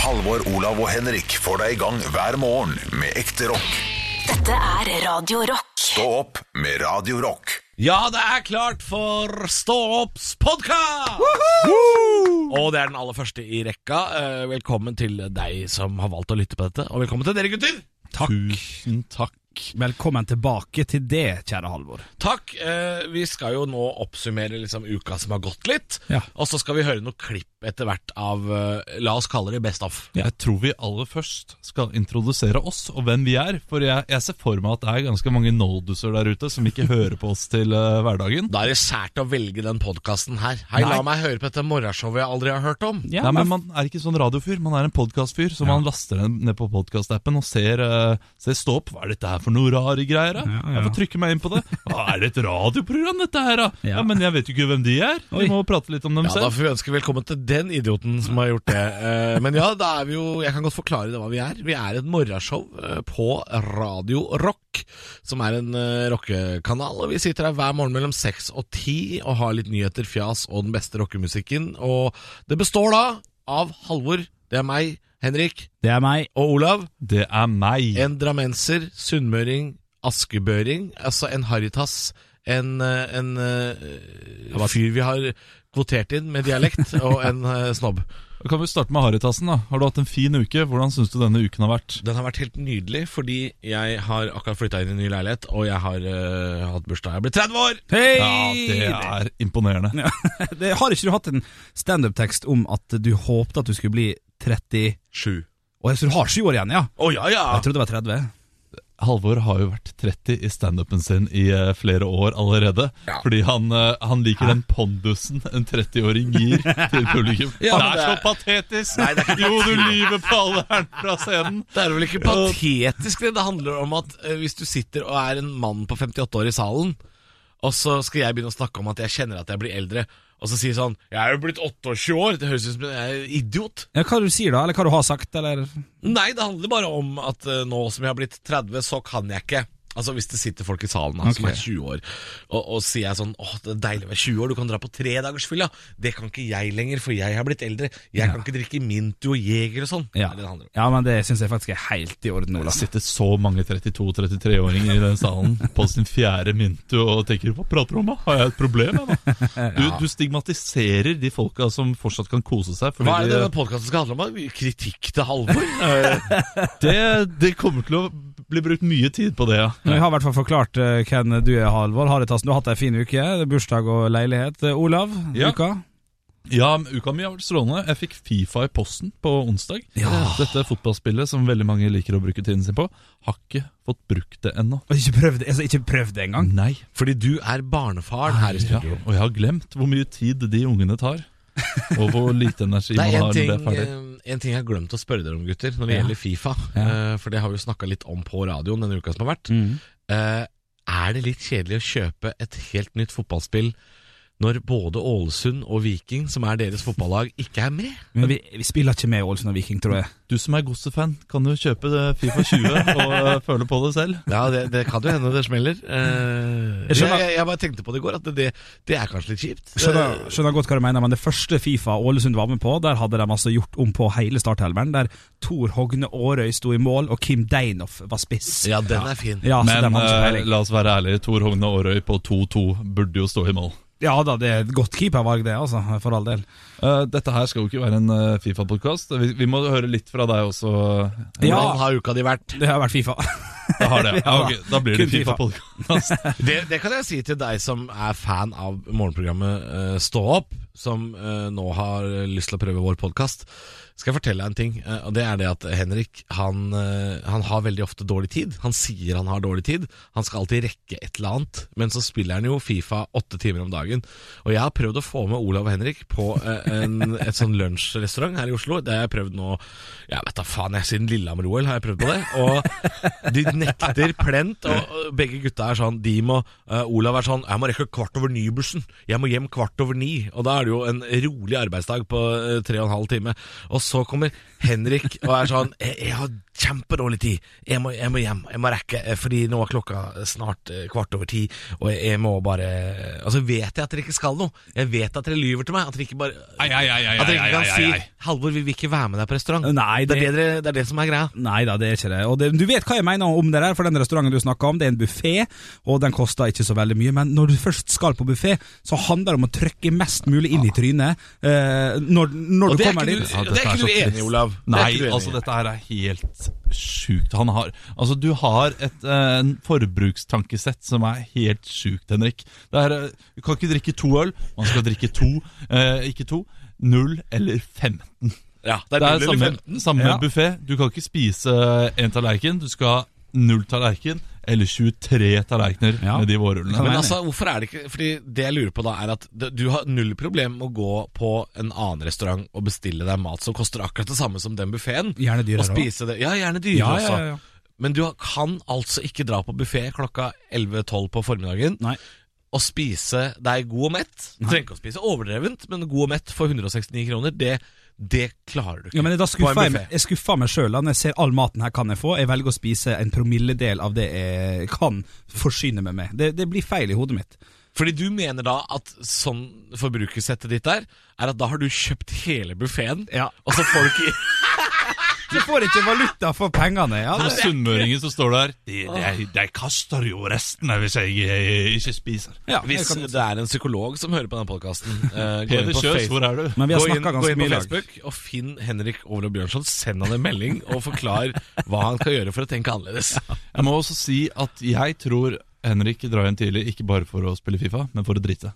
Halvor, Olav og Henrik får deg i gang hver morgen med ekte rock. Dette er Radio Rock. Stå opp med Radio Rock. Ja, det er klart for Stå opps podkast! Og det er den aller første i rekka. Eh, Velkommen til deg som har valgt å lytte på dette, og velkommen til dere gutter. Tusen takk. Velkommen tilbake til det, kjære Halvor. Takk. eh, Vi skal jo nå oppsummere liksom uka som har gått litt, Ja. og så skal vi høre noen klipp etter hvert av eh, La oss kalle det Best of. Ja. Jeg tror vi aller først skal introdusere oss og hvem vi er. For jeg, jeg ser for meg at det er ganske mange nolduser der ute som ikke hører på oss til uh, hverdagen. Da er det sært å velge den podkasten her. Hei, Nei. la meg høre på dette morgenshowet jeg aldri har hørt om. Ja, Nei, men Man er ikke sånn radiofyr, man er en podkastfyr. Så man laster den ned på podkastappen og ser, uh, ser stå opp. Hva er dette her for noe rare greier? da? Ja, ja. Jeg får trykke meg inn på det. Hva er det et radioprogram, dette her, da? Ja. Ja. Men jeg vet jo ikke hvem de er. Vi må prate litt om dem Ja, Da får vi ønske velkommen til den idioten som har gjort det. Eh, Men ja, da er vi jo Jeg kan godt forklare det hva vi er. Vi er et morgenshow eh, på Radio Rock, som er en eh, rockekanal. Og vi sitter her hver morgen mellom seks og ti og har litt nyheter, fjas og den beste rockemusikken. Og det består da av Halvor, det er meg, Henrik Det er meg. og Olav. Det er meg. En drammenser, sunnmøring, askebøring, altså en Haritas, en, en, en eh, fyr vi har kvotert inn med dialekt, og en eh, snobb. Da kan vi starte med Haritassen. da Har du hatt en fin uke? Hvordan syns du denne uken har vært? Den har vært helt nydelig, fordi jeg har akkurat flytta inn i en ny leilighet, og jeg har uh, hatt bursdag. Jeg blir 30 år! Hei! Ja, det er imponerende. det, Har ikke du hatt en standup-tekst om at du håpte at du skulle bli 37? Sju. jeg så du har sju år igjen, ja? Å ja, ja! Jeg trodde det var 30. Halvor har jo vært 30 i standupen sin i uh, flere år allerede. Ja. Fordi han, uh, han liker den pondusen en 30-åring gir til publikum. Ja, det er så patetisk! Nei, det er jo, du lyver på alle her fra scenen! Det er vel ikke patetisk, det. Det handler om at uh, hvis du sitter og er en mann på 58 år i salen, og så skal jeg begynne å snakke om at jeg kjenner at jeg blir eldre, og så sier sånn 'Jeg er jo blitt 28 år', det høres ut som jeg er idiot. Ja, Hva du sier da, eller hva du har sagt, eller Nei, det handler bare om at eh, nå som jeg har blitt 30, så kan jeg ikke. Altså Hvis det sitter folk i salen da, som er 20 år, og, og sier jeg sånn åh, det er deilig å være 20 år, du kan dra på tredagersfylla. Det kan ikke jeg lenger, for jeg har blitt eldre. Jeg kan ikke drikke Mintu og Jeger og sånn. Ja, Det det ja men det syns jeg faktisk er helt i orden, Det sitter så mange 32-33-åringer i den salen på sin fjerde mintu og tenker 'hva prater du om, da? Har jeg et problem?' Jeg, da? Du, du stigmatiserer de folka som fortsatt kan kose seg. fordi Hva er det de- denne podkasten skal handle om? Kritikk til Halvor? Det, det kommer til å bli brukt mye tid på det, ja. Men Vi har i hvert fall forklart eh, hvem du er, Halvor. Haritassen, du har hatt ei en fin uke. Bursdag og leilighet. Eh, Olav, Ja. uka? Ja, uka mi har vært strålende. Jeg fikk Fifa i posten på onsdag. Ja. Dette fotballspillet som veldig mange liker å bruke tiden sin på. Har ikke fått brukt det ennå. Ikke prøvd, altså, ikke prøvd det engang? Nei. Fordi du er barnefaren her i Ja, og jeg har glemt hvor mye tid de ungene tar. Og hvor lite energi man har en når ting, det er ferdig. eh, en ting jeg har glemt å spørre dere om, gutter, når det Ja. gjelder Fifa. Ja. Uh, For det har vi jo snakka litt om på radioen denne uka som har vært. Mm. Uh, Er det litt kjedelig å kjøpe et helt nytt fotballspill når både Ålesund og Viking, som er deres fotballag, ikke er med? Men vi, vi spiller ikke med Ålesund og Viking, tror jeg. Du som er Godset-fan, kan jo kjøpe Fifa 20 og eh, føle på det selv. Ja, det, det kan jo hende det smeller. Eh, Jeg jeg, jeg, bare tenkte på det i går, at det, det, er kanskje litt kjipt. Skjønner, skjønner godt hva du mener, men det første Fifa Ålesund var med på, der hadde de altså gjort om på hele starthelveren. Der Tor Hogne Aarøy sto i mål, og Kim Deinoff var spiss. Ja, den er fin. Ja, Men eh, la oss være ærlige, Tor Hogne Aarøy på 2-2 burde jo stå i mål. Ja da, det er et godt keepervalg, det, altså. For all del. Uh, dette her skal jo ikke være en uh, Fifa-podkast. Vi, vi må høre litt fra deg også. Ja. Hvordan har uka di vært? Det har vært Fifa. Det har det. Ja, okay. da blir det. Fifa-podkast. Det, det kan jeg si til deg som er fan av morgenprogrammet uh, Stå opp, som eh, nå har lyst til å prøve vår podkast. Skal jeg fortelle deg en ting, eh, og det er det at Henrik han, eh, han har veldig ofte dårlig tid. Han sier han har dårlig tid. Han skal alltid rekke et eller annet, men så spiller han jo Fifa åtte timer om dagen. Og jeg har prøvd å få med Olav og Henrik på eh, en, et sånn lunsjrestaurant her i Oslo. Det har jeg prøvd nå Jeg vet da faen, jeg siden Lillehammer-OL har jeg prøvd på det. Og de nekter plent å begge gutta er sånn De må uh, Olav er sånn Jeg må rekke kvart over ni-bussen. Jeg må hjem kvart over ni. Og da er det jo en rolig arbeidsdag på tre og en halv time. Og så kommer Henrik og er sånn Jeg, jeg har kjempedårlig tid. Jeg må, jeg må hjem. Jeg må rekke. eh, Fordi nå er klokka snart eh, kvart over ti, og jeg, jeg må bare Altså vet jeg at dere ikke skal noe. Jeg vet at dere lyver til meg. At dere ikke bare Ai, ai, ai, At dere ikke ai, kan ai, si ai. 'Halvor, vi vil ikke være med deg på restaurant'. Nei, det, det- er det, dere- det er det som er greia. Nei da, det er ikke det. Og det, Du vet hva jeg mener om det der, for den restauranten du snakka om, det er en buffé, og den koster ikke så veldig mye. Men når du først skal på buffé, så handler det om å trykke mest mulig inn i trynet uh, når, når du er kommer dit. det er ikke så du enig. Olav. Er Nei, ikke enig altså dette her er helt sjukt. Han har Altså, du har et eh, forbrukstankesett som er helt sjukt, Henrik. Det er, eh, du kan ikke drikke to øl, man skal drikke to. Eh, ikke to, null eller 15. Ja, det Det er, er samme, samme Ja. buffé. Du kan ikke spise en tallerken. Du skal ha null tallerken eller 23 tallerkener Ja. med de vårrullene. Men altså, hvorfor er det ikke Fordi det jeg lurer på da er at du har null problem med å gå på en annen restaurant og bestille deg mat som koster akkurat det samme som den buffeen. Gjerne dyrere Og spise det. Ja, gjerne dyrere Ja, også. ja, ja. Men du kan altså ikke dra på buffé klokka 11-12 på formiddagen Nei. og spise deg god og mett. Du trenger ikke å spise overdrevent, men god og mett for 169 kroner, det, det klarer du ikke. Ja, men Da skuffer jeg, jeg skuffer meg sjøl når jeg ser all maten her kan jeg få. Jeg velger å spise en promilledel av det jeg kan forsyne meg med. Det, det blir feil i hodet mitt. Fordi du mener da at sånn forbrukersettet ditt der, er at da har du kjøpt hele buffeen, Ja. og så får du ikke Du får ikke valuta for pengene. Ja, Og sunnmøringen som står der De, de, de kaster jo restene hvis jeg eh, ikke spiser. ja, Hvis det er en psykolog som hører på denne podkasten, uh, gå inn på Kjøs, Facebook. hvor er du? Men vi har Gå inn, gå ganske inn på. Facebook og finn Henrik Overlov Bjørnson. Send han en melding og forklar hva han skal gjøre for å tenke annerledes. Jeg må også si at jeg tror Henrik drar hjem tidlig ikke bare for å spille Fifa, men for å drite.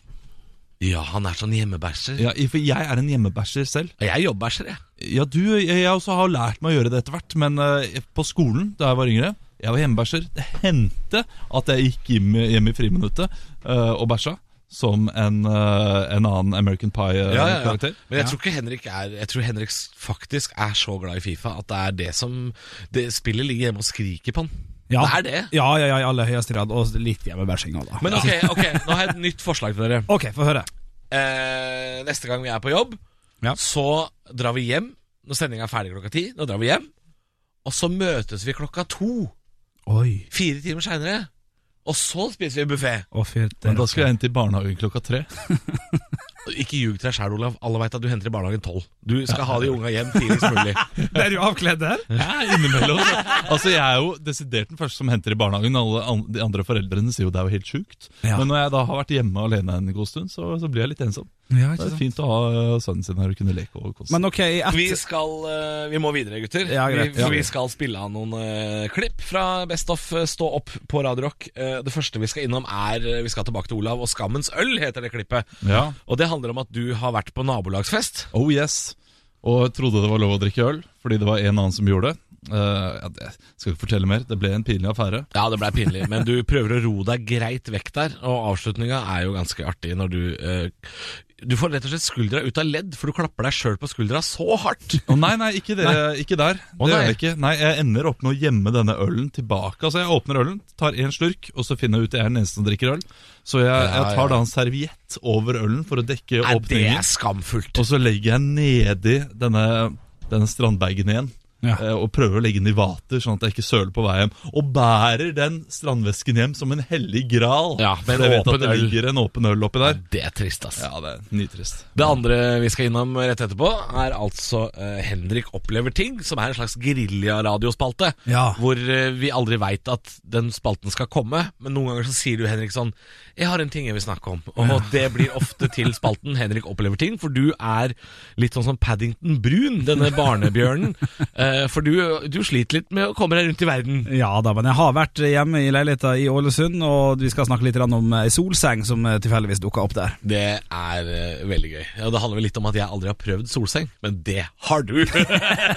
Ja, han er sånn hjemmebæsjer. Ja, for jeg er en hjemmebæsjer selv. Og Jeg er jobbæsjer, jeg. Ja, du, jeg, også har lært meg å gjøre det etter hvert, men uh, på skolen da jeg var yngre Jeg var hjemmebæsjer. Det hendte at jeg gikk hjem, hjem i friminuttet uh, og bæsja. Som en, uh, en annen American Pie-karakter. Men jeg tror ikke Henrik er Jeg tror Henrik faktisk er så glad i Fifa at det er det som det Spillet ligger hjemme og skriker på han. Ja. Det er det. Ja, ja, ja, i aller høyeste grad. Og litt hjemmebæsjing òg, da. Men ok, ok, nå har jeg et nytt forslag til dere. Ok, få høre. Eh, neste gang vi er på jobb, Ja. så drar vi hjem. Når sendinga er ferdig klokka ti, da drar vi hjem. Og så møtes vi klokka to. Oi. Fire timer seinere. Og så spiser vi buffé. Å, Men da skal jeg inn til barnehagen klokka tre. Ikke ljug til deg sjæl, Olav. Alle veit at du henter i barnehagen tolv. Du skal ha de unga hjem tidligst mulig. Det Er jo avkledd der? Ja, innimellom. Altså, Jeg er jo desidert den første som henter i barnehagen. Alle an- de andre foreldrene sier jo det er jo helt sjukt. Ja. Men når jeg da har vært hjemme alene en god stund, så, så blir jeg litt ensom. Ja, Det er fint å ha øh, sønnen sin her og kunne leke og kose Men ok, Vi skal eh, Vi må videre, gutter. Ja, greit. vi, vi skal spille av noen uh, klipp fra Best of eh, Stå opp på Radio Rock. Uh, det første vi skal innom, er eh, Vi skal tilbake til Olav, og Skammens øl heter det klippet. Ja. Og det handler om at du har vært på nabolagsfest. Oh yes. Og trodde det var lov å drikke øl, fordi det var en annen som gjorde det. Uh, ja, det skal ikke fortelle mer. Det ble en pinlig affære. Ja, det ble pinlig, men du prøver å ro deg greit vekk der. Og avslutninga er jo ganske artig når du eh, Du får rett og slett skuldra ut av ledd, for du klapper deg sjøl på skuldra så hardt. Oh, nei, nei, ikke, det, ikke der. Oh, det gjør nei. jeg ikke. Nei, Jeg ender opp med å gjemme denne ølen tilbake. Altså, Jeg åpner ølen, tar én slurk, og så finner jeg ut at jeg er den eneste som drikker øl. Så jeg, jeg tar da en serviett over ølen for å dekke Nei, det er skamfullt. Og så legger jeg nedi denne, denne strandbagen igjen. Ja. eh, Og prøver å legge den i vater, sånn at jeg ikke søler på vei hjem. Og bærer den strandvesken hjem som en hellig gral. Ja, med en jeg vet åpen at det øl. ligger en åpen øl oppi der. Det er trist, ass. Ja, det er nytrist Det andre vi skal innom rett etterpå, er altså uh, Henrik opplever ting, som er en slags geriljaradiospalte. Ja. Hvor uh, vi aldri veit at den spalten skal komme, men noen ganger så sier du Henrik sånn 'Jeg har en ting jeg vil snakke om', og det blir ofte til spalten Henrik opplever ting, for du er litt sånn som Paddington Brun, denne barnebjørnen. Eh, for du, du sliter litt med å komme deg rundt i verden. Ja da, men jeg har vært hjemme i leiligheta i Ålesund, og vi skal snakke litt om ei solseng som eh, tilfeldigvis dukka opp der. Det er eh, veldig gøy. Ja, det handler vel litt om at jeg aldri har prøvd solseng, men det har du!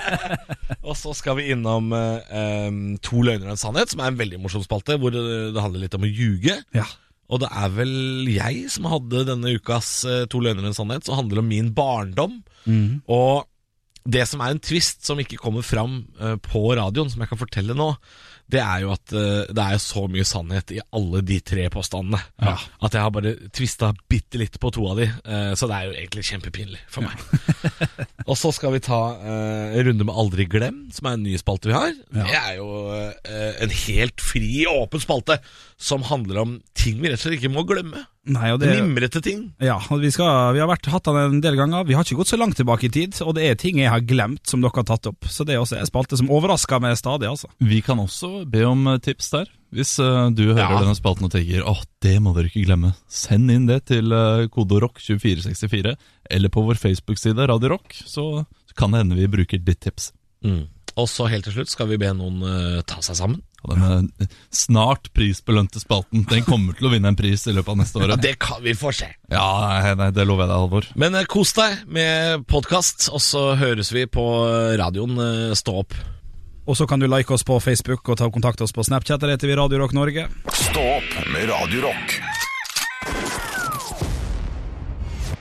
og så skal vi innom um, To løgner og en sannhet, som er en veldig morsom spalte, hvor det, handler litt om å ljuge. Ja. Og det er vel jeg som hadde denne ukas eh, To løgner og en sannhet, som handler om min barndom. Og Det som er en twist som ikke kommer fram eh, på radioen, som jeg kan fortelle nå, det er jo at eh, det er så mye sannhet i alle de tre påstandene. At jeg har bare tvista bitte litt på to av de, eh, så det er jo egentlig kjempepinlig for meg. og så skal vi ta en runde med Aldri glem, som er en ny spalte vi har. Det er jo en helt fri, åpen spalte som handler om ting vi rett og slett ikke må glemme. Nei, og det, Mimrete ting. ja, og vi, skal, vi har vært, hatt den en del ganger. Vi har ikke gått så langt tilbake i tid, og det er ting jeg har glemt som dere har tatt opp. Så det er også en spalte som overrasker meg stadig, altså. Vi kan også be om eh, tips der. Hvis eh, du hører Ja. denne spalten og tenker åh, det må dere ikke glemme, send inn det til uh, koderock2464 eller på vår Facebook-side Radio Rock, så kan det hende vi bruker ditt tips. Mm. Og så helt til slutt skal vi be noen uh, ta seg sammen. Og denne eh, snart prisbelønte spalten, den kommer til å vinne en pris i løpet av neste år. Ja, det kan vi få se. Ja, nei, nei, det lover jeg deg, Halvor. Men uh, kos deg med podkast, og så høres vi på radioen Uh, Stå opp. Og så kan du like oss på Facebook og ta kontakt oss på Snapchat. Der heter vi Radio Rock Norge. Stå opp med Radio Rock.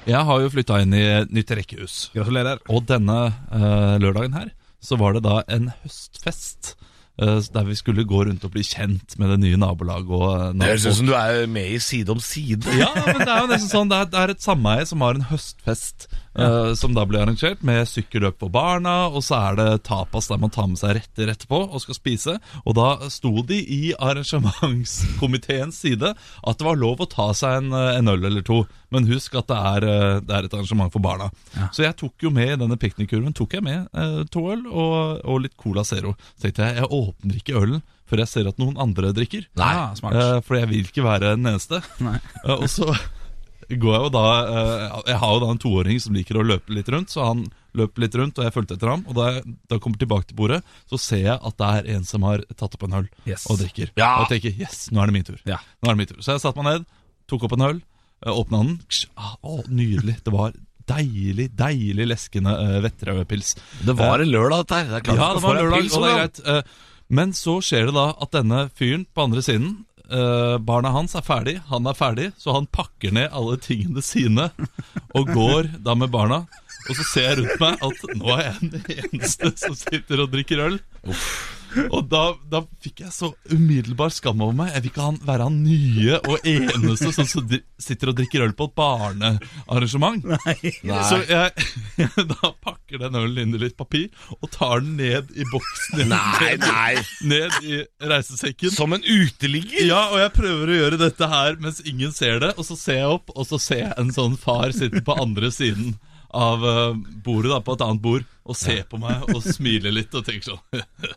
Jeg har jo flytta inn i nytt rekkehus. Gratulerer. Og denne uh, lørdagen her, så var det da en høstfest. eh, der vi skulle gå rundt og bli kjent med det nye nabolaget. Og, eh, Det høres ut som du er med i Side om side. Ja, men det er jo nesten sånn Det er, det er et sameie som har en høstfest eh, Som da blir arrangert Med sykkelløp for barna Og så er det tapas der man tar med seg retter etterpå Og skal spise Og da sto de i arrangementskomiteens side At det var lov å ta seg en, eh, en øl eller to Men husk at det er, eh, det er et arrangement for barna Så jeg tok jo med i denne piknikkurven Tok jeg med eh, to øl og, og litt Cola Zero Så tenkte jeg, jeg åpner ikke ølen Før jeg ser at noen andre drikker Nei. Ja, smart. Eh, For jeg vil ikke være den eneste. Nei. Og så går jeg jo da eh, Jeg har jo da en toåring som liker å løpe litt rundt, så han løper litt rundt, og jeg fulgte etter ham. Og da jeg, da jeg kommer tilbake til bordet, så ser jeg at det er en som har tatt opp en øl Yes. og drikker. Ja. Og jeg tenker yes, nå er det min tur. Ja. Nå er det min tur. Så jeg satte meg ned, tok opp en øl, eh, åpna den. Ah, Å, nydelig. Det var deilig, deilig leskende uh, Vetterøy-pils. Det var en lørdag, dette her. Det er klart Ja, det var en lørdag, og det er greit. Uh, Men så skjer det da at denne fyren på andre siden eh, Barna hans er ferdig, han er ferdig, så han pakker ned alle tingene sine og går da med barna. Og så ser jeg rundt meg at nå er jeg den eneste som sitter og drikker øl. Og da, da fikk jeg så umiddelbar skam over meg. Jeg vil ikke han, være han nye og eneste som så sitter og drikker øl på et barnearrangement. Så jeg, da pakker den ølen inn i litt papir og tar den ned i boksen. Nei, nei. Ned i reisesekken. Som en uteligger? Ja, og jeg prøver å gjøre dette her mens ingen ser det. Og så ser jeg opp, og så ser jeg en sånn far sitte på andre siden av eh, bordet, da, på et annet bord, og ser på meg og smiler litt og tenker sånn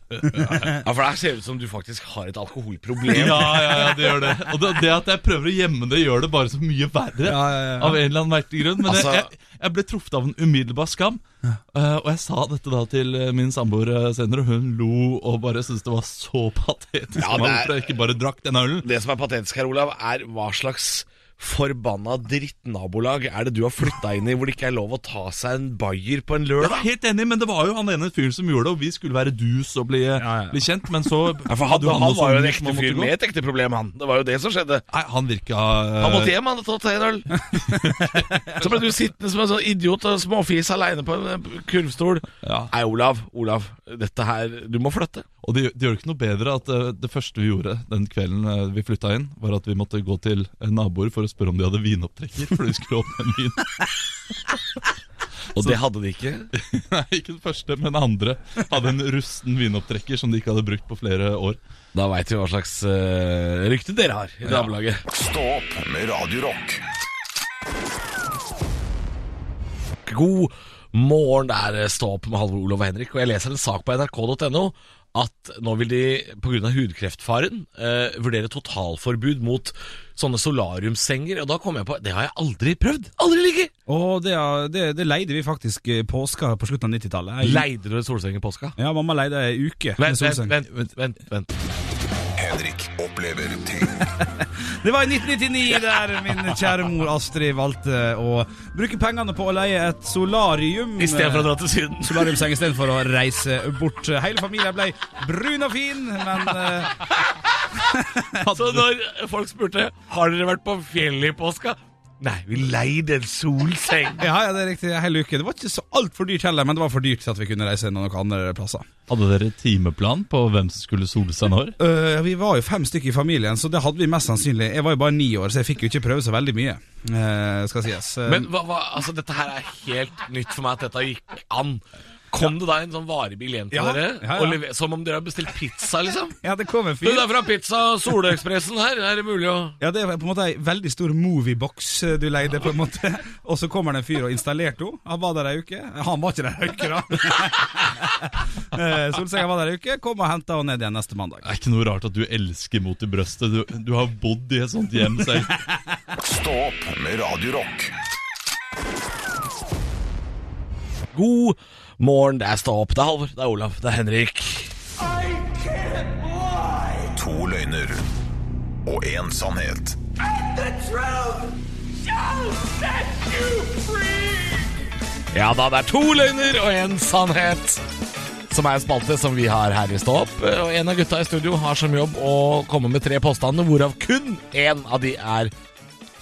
Ja, for det her ser ut som du faktisk har et alkoholproblem. Ja, ja, ja, det gjør det. Og det, det at jeg prøver å gjemme det, gjør det bare så mye verre. Ja, ja, ja. Av en eller annen merkelig grunn. Men Altså- jeg, jeg, ble truffet av en umiddelbar skam. Eh, og jeg sa dette da til eh, min samboer senere, og hun lo og bare syntes det var så patetisk Ja, det er- hvorfor jeg ikke bare drakk den ølen. Det som er patetisk her, Olav, er hva slags forbanna drittnabolag er det du har flytta inn i hvor det ikke er lov å ta seg en bayer på en lørdag? Ja, helt enig, men det var jo han ene fyren som gjorde det, og vi skulle være dus og bli, ja, ja. bli kjent, men så Ja, for han, jo han var jo en ekte han fyr med et ekte problem, han. Det var jo det som skjedde. Nei, han virka uh... Han måtte hjem, han, hadde tatt seg en øl. Så ble du sittende som en sånn idiot og småfis aleine på en eh, kurvstol. Ja. Nei, Olav, Olav, dette her Du må flytte. Og det, det gjør det ikke noe bedre at eh, det første vi gjorde den kvelden eh, vi flytta inn, var at vi måtte gå til eh, naboer for å spørre om de hadde vinopptrekker, for de skulle åpne en vin. Og det hadde de ikke. Nei, ikke den første, men den andre hadde en rusten vinopptrekker som de ikke hadde brukt på flere år. Da veit vi hva slags uh, rykte dere har i nabolaget. Stå opp med Radiorock. God morgen, det er Stå opp med Halvor Olav og Henrik, og jeg leser en sak på nrk.no at nå vil de pga. hudkreftfaren eh, vurdere totalforbud mot sånne solariumssenger. Og da kom jeg på det har jeg aldri prøvd! Aldri ligget! Og det, er- det, det leide vi faktisk i påska på slutten av 90-tallet. Jeg- Leide du solseng i påska? Ja, mamma leide ei uke Vent, vent, vent, vent, vent. Henrik opplever ting. Det var i 1999 der min kjære mor Astrid valgte å bruke pengene på å leie et solarium. I stedet for å dra til Syden. Solariumseng istedenfor å reise bort. Hele familien ble brun og fin, men eh, Så når folk spurte Har dere vært på fjellet i påska, Nei, vi leide en solseng. Ja, ja, det er riktig. hele uken uke. Det var ikke så altfor dyrt heller, men det var for dyrt til at vi kunne reise noen andre plasser. Hadde dere timeplan på hvem som skulle sole seg når? Uh, vi var jo fem stykker i familien, så det hadde vi mest sannsynlig. Jeg var jo bare ni år, så jeg fikk jo ikke prøve så veldig mye. Uh, skal sies. Uh, Men hva, hva, altså, dette her er helt nytt for meg at dette gikk an. Kom det da en sånn varebil hjem til Ja, dere? ja, ja. Og lever, som om dere har bestilt pizza, liksom? ja, det kom en Du, fyr. det er fra Pizza Solekspressen her. Er det mulig å Ja, det er på en måte ei veldig stor moviebox eh, du leide, på en måte. Og så kommer det en fyr og installerte henne. Han var der ei uke. Han var ikke der ei uke, da. Eh, Solsenga var der ei uke, kom og henta henne ned igjen neste mandag. Det er ikke noe rart at du elsker Mot i brøstet. Du, du har bodd i et sånt hjem selv. Stå opp med Radio Rock. God morgen, det er Stå opp. Det er Halvor, det er Olav, det er Henrik. I can't lie. To løgner og én sannhet. Ja da, det er to løgner og en sannhet. Som er en spalte som vi har her i Stå opp. Og en av gutta i studio har som jobb å komme med tre påstander, hvorav kun én av de er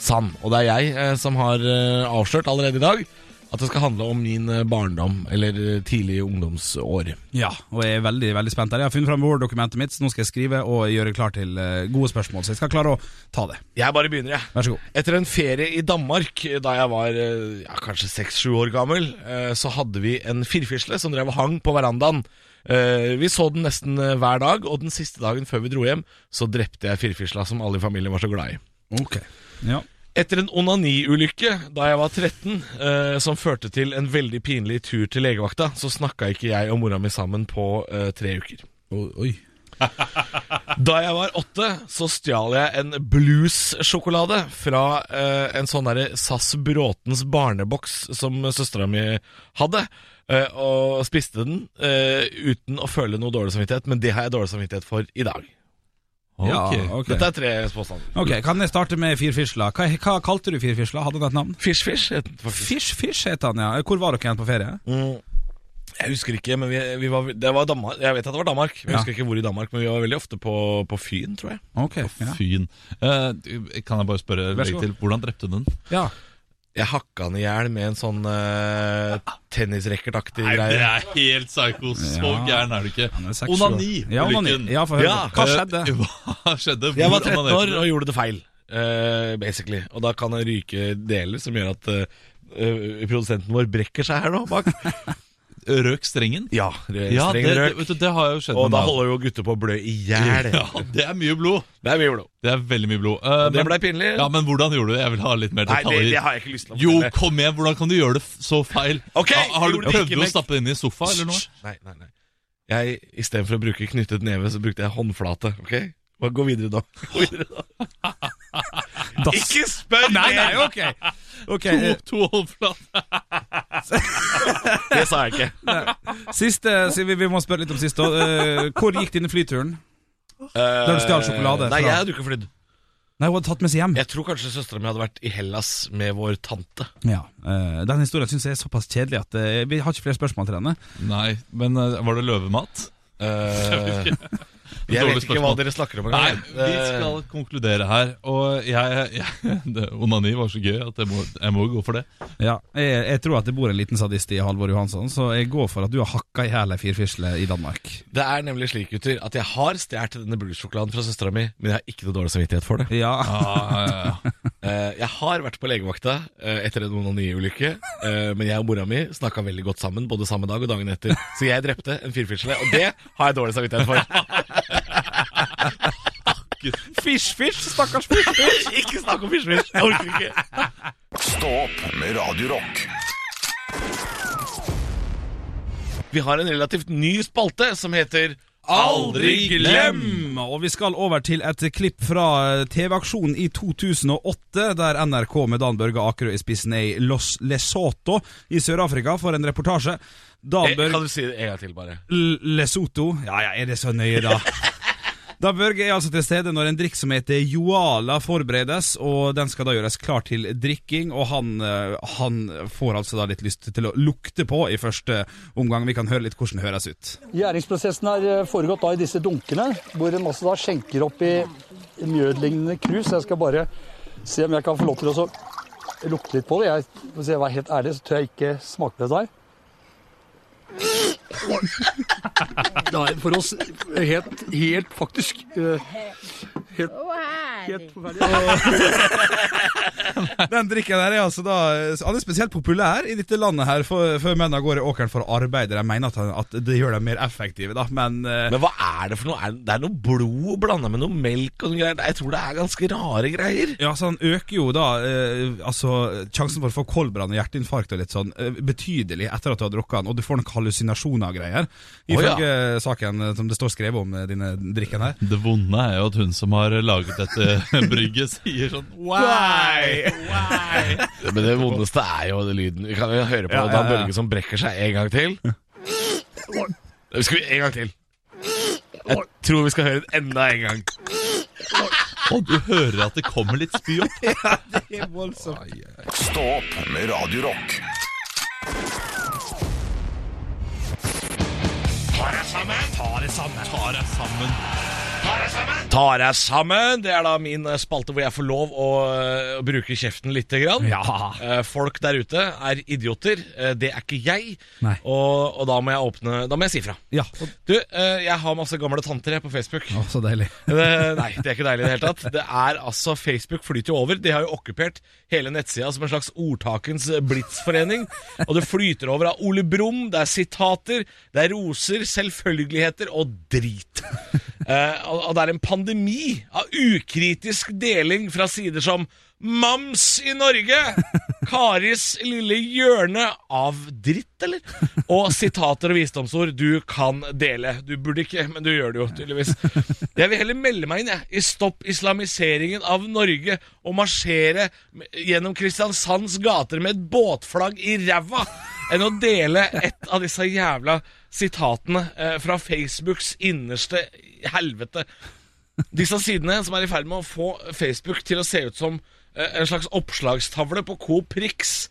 sann. Og det er jeg eh, som har eh, avslørt allerede i dag at det skal handle om min eh, barndom, eller eh, tidlige ungdomsår. Ja, og jeg er veldig veldig spent der Jeg har funnet fram Word-dokumentet mitt, så nå skal jeg skrive og gjøre klar til eh, gode spørsmål. Så jeg skal klare å ta det. Jeg bare begynner, jeg. Vær så god. Etter en ferie i Danmark da jeg var ja, kanskje seks-sju år gammel, så hadde vi en firfisle som drev og hang på verandaen. Eh, Vi så den nesten hver dag, og den siste dagen før vi dro hjem, så drepte jeg firfisla som alle i familien var så glad i. Ok. Ja. Etter en onaniulykke da jeg var 13, eh, som førte til en veldig pinlig tur til legevakta, så snakka ikke jeg og mora mi sammen på eh, tre uker. Oi. Da jeg var åtte, så stjal jeg en blues-sjokolade fra eh, en sånn derre SAS Bråtens barneboks som søstera mi hadde. eh, og spiste den eh, uten å føle noe dårlig samvittighet, men det har jeg dårlig samvittighet for i dag. Ja, Ok. Dette er tre påstander. Ok, Kan jeg starte med firfisla? Hva, hva kalte du firfisla? Hadde han et navn? Fish Fish het den faktisk. Fish Fish het han, ja. Hvor var dere igjen på ferie? Mm. Jeg husker ikke, men vi, vi var, det var Danmark. Jeg vet at det var Danmark. Jeg Ja. husker ikke hvor i Danmark, men vi var veldig ofte på, på Fyn, tror jeg. Ok, ja. Fyn. Eh, kan jeg bare spørre Vær så til, hvordan drepte du den? ja. Jeg hakka han i hjel med en sånn uh, tennisracketaktig greie. er helt psycho. Så Ja. gæren er du ikke. Er. Onani. Ja, onani. Ja, for. Ja. Hva skjedde? Hva skjedde? Jeg var Hvor 13 år og gjorde det feil, uh, basically. Og da kan det ryke deler som gjør at uh, produsenten vår brekker seg her nå bak. Røk strengen? Ja, Ja, streng det, det, røk. vet du, det har jo skjedd Og da holder jo gutter på å blø i hjel. Ja, det er mye blod. Det er mye blod. Det er veldig mye blod. Uh, det men- pinlig. Ja, Men hvordan gjorde du det? Jeg vil ha litt mer Nei, det, det har jeg ikke lyst til å Jo, kom igjen! Hvordan kan du gjøre det så feil? Ok, Ha- har du prøvd å stappe det inn i sofa eller noe? Nei, nei, nei. Jeg, Istedenfor å bruke knyttet neve, så brukte jeg håndflate. Ok? Bare Gå videre da. Gå videre da. Ikke spør Nei, nei, ok. okay. To, eh, to håndflat. Det sa jeg ikke. Siste, vi, vi må spørre litt om siste. Eh, hvor gikk denne flyturen? Uh, Den stjal sjokolade Nei, fra- jeg hadde jo ikke flydd. Nei, Hun hadde tatt med seg hjem. Jeg tror kanskje søstera mi hadde vært i Hellas med vår tante. Ja, uh, Den historien syns jeg er såpass kjedelig at uh, vi har ikke flere spørsmål til henne. Nei, men uh, var det løvemat? Eh, jeg vet ikke hva dere snakker om. Nei, engang. vi Eh, skal konkludere her. Og jeg, jeg det, Onani var så gøy at jeg må, jeg må gå for det. Ja, jeg, jeg tror at det bor en liten sadist i Halvor Johansson, så jeg går for at du har hakka i hæl ei firfisle i Danmark. Det er nemlig slik, gutter, at jeg har stjålet denne bluesjokoladen fra søstera mi, men jeg har ikke noe dårlig samvittighet for det. Ja, Ja, ja, ja. Eh, jeg har vært på legevakta eh, etter en onaniulykke, men jeg og mora mi snakka veldig godt sammen både samme dag og dagen etter. Så jeg drepte en firfisle, og det har jeg dårlig samvittighet for. Fish, fish, stakkars fish. ikke snakk om fish-fish! Jeg orker ikke. Stå opp med Radiorock. Vi har en relativt ny spalte som heter Aldri glem! Og vi skal over til et klipp fra TV-aksjonen i 2008, der NRK med Dan Børge Akerø i spissen er i Los Lesotho i Sør-Afrika for en reportasje. Dan Eh, Børge Kan du si det en gang til, bare? L Lesotho. Ja, ja, er det så nøye, da? Da Børge er altså til stede når en drikk som heter Joala forberedes, og den skal da gjøres klar til drikking, og han, eh, han får altså da litt lyst til å lukte på i første omgang. Vi kan høre litt hvordan det høres ut. Gjæringsprosessen har eh, foregått da i disse dunkene, hvor en også da skjenker opp i mjødlignende krus. Jeg skal bare se om jeg kan få lov til å lukte litt på det. Jeg, hvis jeg var helt ærlig, så tror jeg ikke smakte dette her. Er for oss helt, helt faktisk eh, Helt, helt forferdelig. Den drikken der er altså da Han er spesielt populær i dette landet her for, for mennene går i åkeren for å arbeide. De mener at, at det gjør dem mer effektive, da, men, uh... Men hva er det for noe? Er det- Det er noe blod blanda med noe melk og noe greier. Jeg tror det er ganske rare greier. Ja, så Han øker jo da uh, altså sjansen for å få koldbrann og hjerteinfarkt og litt sånn uh, betydelig etter at du har drukket den, og du får nok hallusinasjoner og greier. Ifølge saken eh, som det står skrevet om denne drikken her. Det vonde er jo at hun som har laget dette brygget, sier sånn Why? Why? Men det vondeste er jo lyden. Vi kan jo høre på Ja, ja, Dan. Børge som brekker seg en gang til. Skal vi en gang til? Jeg tror vi skal høre det enda en gang. Og du hører at det kommer litt spy opp. ja, det er voldsomt. Stå opp med Radio Rock. Ta deg sammen. Ta deg sammen. Det er da min eh, spalte hvor jeg får lov å, eh, å bruke kjeften lite grann. Ja. Eh, Folk der ute er idioter. Eh, Det er ikke jeg. Og, og da må jeg åpne Da må jeg si fra. Ja, Du, eh, jeg har masse gamle tanter jeg på Facebook. å, så deilig. Det, nei, det er ikke deilig i det hele tatt. Det er altså Facebook flyter jo over. De har jo okkupert hele nettsida som en slags ordtakens blitsforening. Og det flyter over av Ole Brumm, det er sitater, det er roser, selvfølgeligheter og drit. Eh, og, det er en pandemi av ukritisk deling fra sider som Mams i Norge! Karis lille hjørne av dritt, eller? Og sitater og visdomsord du kan dele. Du burde ikke, men du gjør det jo, tydeligvis. Jeg vil heller melde meg inn jeg, i Stopp islamiseringen av Norge og marsjere gjennom Kristiansands gater med et båtflagg i ræva enn å dele et av disse jævla sitatene eh, fra Facebooks innerste helvete. Disse sidene som er i ferd med å få Facebook til å se ut som eh, en slags oppslagstavle på Coop Rix.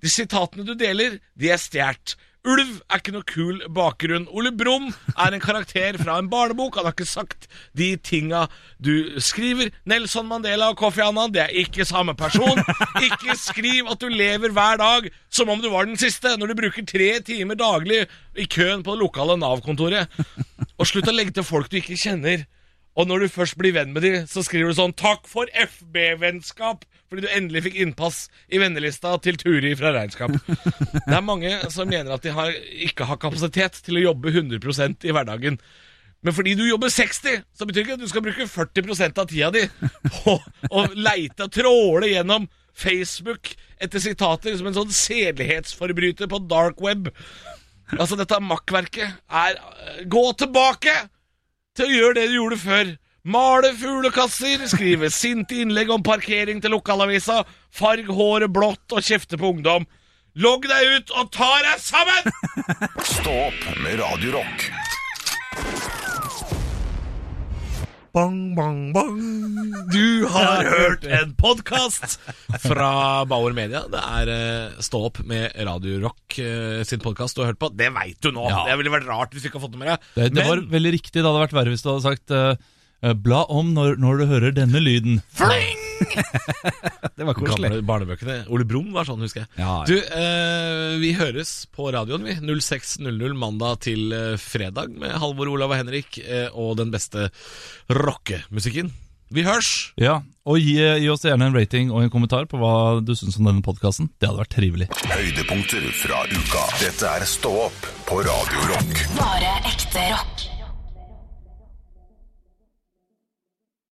De sitatene du deler, de er stjålet. Ulv er ikke noe kul bakgrunn. Ole Brumm er en karakter fra en barnebok. Han har ikke sagt de tinga du skriver. Nelson Mandela og Kofi Annan, det er ikke samme person. Ikke skriv at du lever hver dag som om du var den siste, når du bruker tre timer daglig i køen på det lokale Nav-kontoret. Og slutt å legge til folk du ikke kjenner. Og når du først blir venn med dem, så skriver du sånn 'Takk for FB-vennskap', fordi du endelig fikk innpass i vennelista til Turi fra regnskap. Det er mange som mener at de har, ikke har kapasitet til å jobbe 100% i hverdagen. Men fordi du jobber 60, så betyr ikke at du skal bruke 40% av tida di på å leite og tråle gjennom Facebook etter sitater som en sånn sedelighetsforbryter på dark web. Altså, dette makkverket er Gå tilbake til å gjøre det du gjorde før. Male fuglekasser, skrive sinte innlegg om parkering til lokalavisa, farg håret blått og kjefte på ungdom. Logg deg ut og ta deg sammen! Stå opp med Radio Bang, bang, bang. Du har hørt en podkast fra Bauer Media. Det er eh, Stå opp med Radio Rock eh, sin podkast du har hørt på. Det veit du nå! Ja. Det ville vært rart hvis du ikke har fått det med deg. Det, det Men- var veldig riktig. Det hadde vært verre hvis du hadde sagt eh, Bla om når, når du hører denne lyden. Det var koselig. Gamle barnebøkene. Ole Brumm var sånn, husker jeg. Ja, ja. Du, eh, vi høres på radioen, vi. 06.00 mandag til eh, fredag med Halvor, Olav og Henrik eh, og den beste rockemusikken. Vi hørs! Ja, Og gi, gi oss gjerne en rating og en kommentar på hva du syns om denne podkasten. Det hadde vært trivelig. Høydepunkter fra uka. Dette er Stå opp på Radio Rock. Bare ekte rock.